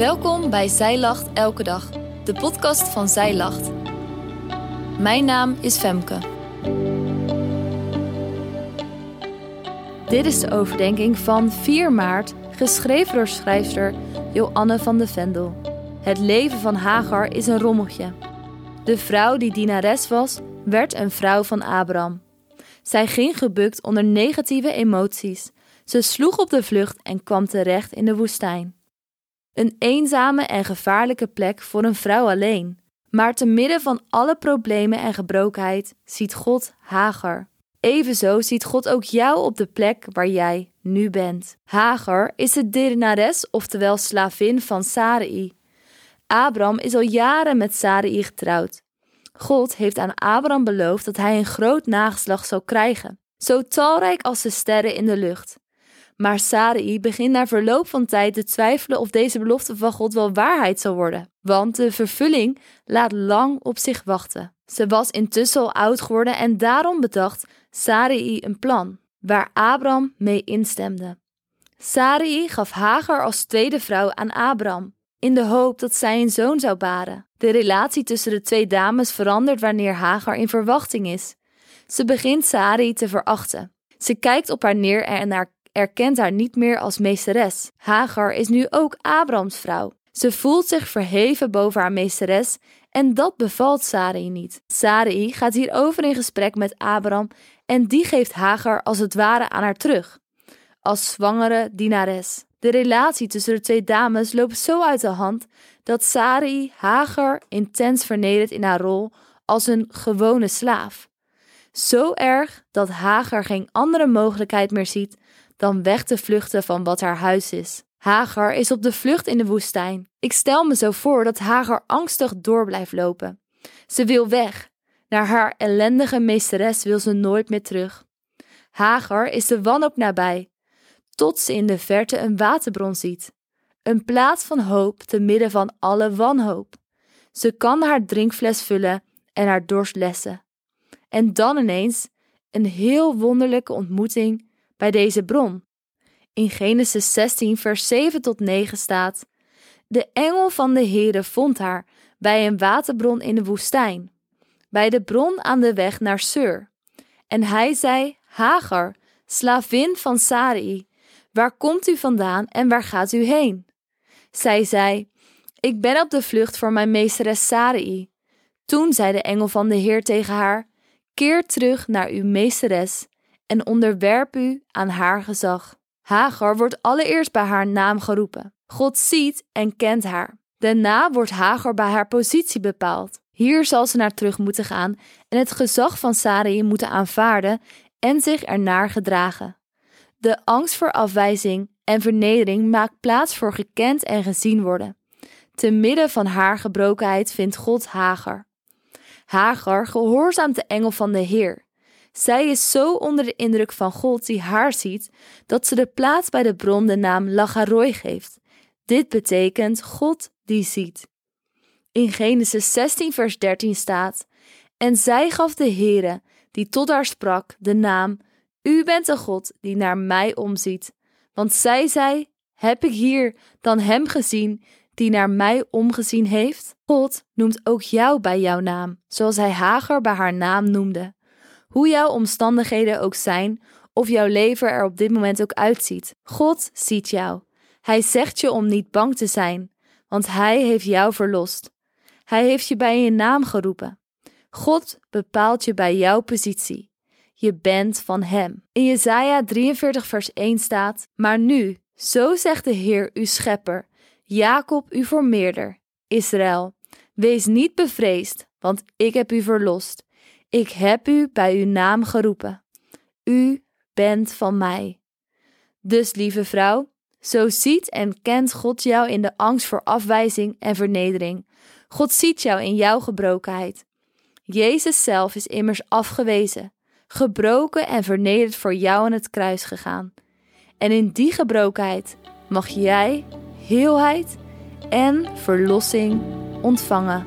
Welkom bij Zij Lacht Elke Dag, de podcast van Zij Lacht. Mijn naam is Femke. Dit is de overdenking van 4 maart, geschreven door schrijfster Joanne van de Vendel. Het leven van Hagar is een rommeltje. De vrouw die dienares was, werd een vrouw van Abraham. Zij ging gebukt onder negatieve emoties. Ze sloeg op de vlucht en kwam terecht in de woestijn. Een eenzame en gevaarlijke plek voor een vrouw alleen. Maar te midden van alle problemen en gebrokenheid ziet God Hagar. Evenzo ziet God ook jou op de plek waar jij nu bent. Hagar is de dienares, oftewel slavin van Sarai. Abraham is al jaren met Sarai getrouwd. God heeft aan Abraham beloofd dat hij een groot nageslag zou krijgen, zo talrijk als de sterren in de lucht. Maar Sarai begint na verloop van tijd te twijfelen of deze belofte van God wel waarheid zal worden, want de vervulling laat lang op zich wachten. Ze was intussen al oud geworden en daarom bedacht Sarai een plan, waar Abraham mee instemde. Sarai gaf Hagar als tweede vrouw aan Abraham, in de hoop dat zij een zoon zou baren. De relatie tussen de twee dames verandert wanneer Hagar in verwachting is. Ze begint Sarai te verachten. Ze kijkt op haar neer en haar erkent haar niet meer als meesteres. Hagar is nu ook Abrahams vrouw. Ze voelt zich verheven boven haar meesteres en dat bevalt Sarai niet. Sarai gaat hierover in gesprek met Abraham en die geeft Hagar als het ware aan haar terug, als zwangere dienares. De relatie tussen de twee dames loopt zo uit de hand dat Sarai Hagar intens vernedert in haar rol als een gewone slaaf. Zo erg dat Hagar geen andere mogelijkheid meer ziet dan weg te vluchten van wat haar huis is. Hagar is op de vlucht in de woestijn. Ik stel me zo voor dat Hagar angstig door blijft lopen. Ze wil weg. Naar haar ellendige meesteres wil ze nooit meer terug. Hagar is de wanhoop nabij, tot ze in de verte een waterbron ziet. Een plaats van hoop te midden van alle wanhoop. Ze kan haar drinkfles vullen en haar dorst lessen. En dan ineens een heel wonderlijke ontmoeting bij deze bron. In Genesis 16, vers 7 tot 9 staat: De engel van de Heere vond haar bij een waterbron in de woestijn, bij de bron aan de weg naar Sur. En hij zei: Hagar, slavin van Sarai, waar komt u vandaan en waar gaat u heen? Zij zei: Ik ben op de vlucht voor mijn meesteres Sarai. Toen zei de engel van de Heer tegen haar: Keer terug naar uw meesteres en onderwerp u aan haar gezag. Hagar wordt allereerst bij haar naam geroepen. God ziet en kent haar. Daarna wordt Hagar bij haar positie bepaald. Hier zal ze naar terug moeten gaan en het gezag van Sarai moeten aanvaarden en zich ernaar gedragen. De angst voor afwijzing en vernedering maakt plaats voor gekend en gezien worden. Te midden van haar gebrokenheid vindt God Hagar. Hagar gehoorzaamt de engel van de Heer. Zij is zo onder de indruk van God die haar ziet, dat ze de plaats bij de bron de naam Lagaroi geeft. Dit betekent God die ziet. In Genesis 16 vers 13 staat, En zij gaf de Heere, die tot haar sprak, de naam, U bent de God die naar mij omziet. Want zij zei, heb ik hier dan hem gezien die naar mij omgezien heeft? God noemt ook jou bij jouw naam, zoals hij Hagar bij haar naam noemde. Hoe jouw omstandigheden ook zijn, of jouw leven er op dit moment ook uitziet. God ziet jou. Hij zegt je om niet bang te zijn, want Hij heeft jou verlost. Hij heeft je bij je naam geroepen. God bepaalt je bij jouw positie. Je bent van Hem. In Jesaja 43 vers 1 staat, Maar nu, zo zegt de Heer uw schepper, Jacob uw vermeerder, Israël, wees niet bevreesd, want ik heb u verlost. Ik heb u bij uw naam geroepen. U bent van mij. Dus, lieve vrouw, zo ziet en kent God jou in de angst voor afwijzing en vernedering. God ziet jou in jouw gebrokenheid. Jezus zelf is immers afgewezen, gebroken en vernederd voor jou aan het kruis gegaan. En in die gebrokenheid mag jij heelheid en verlossing ontvangen.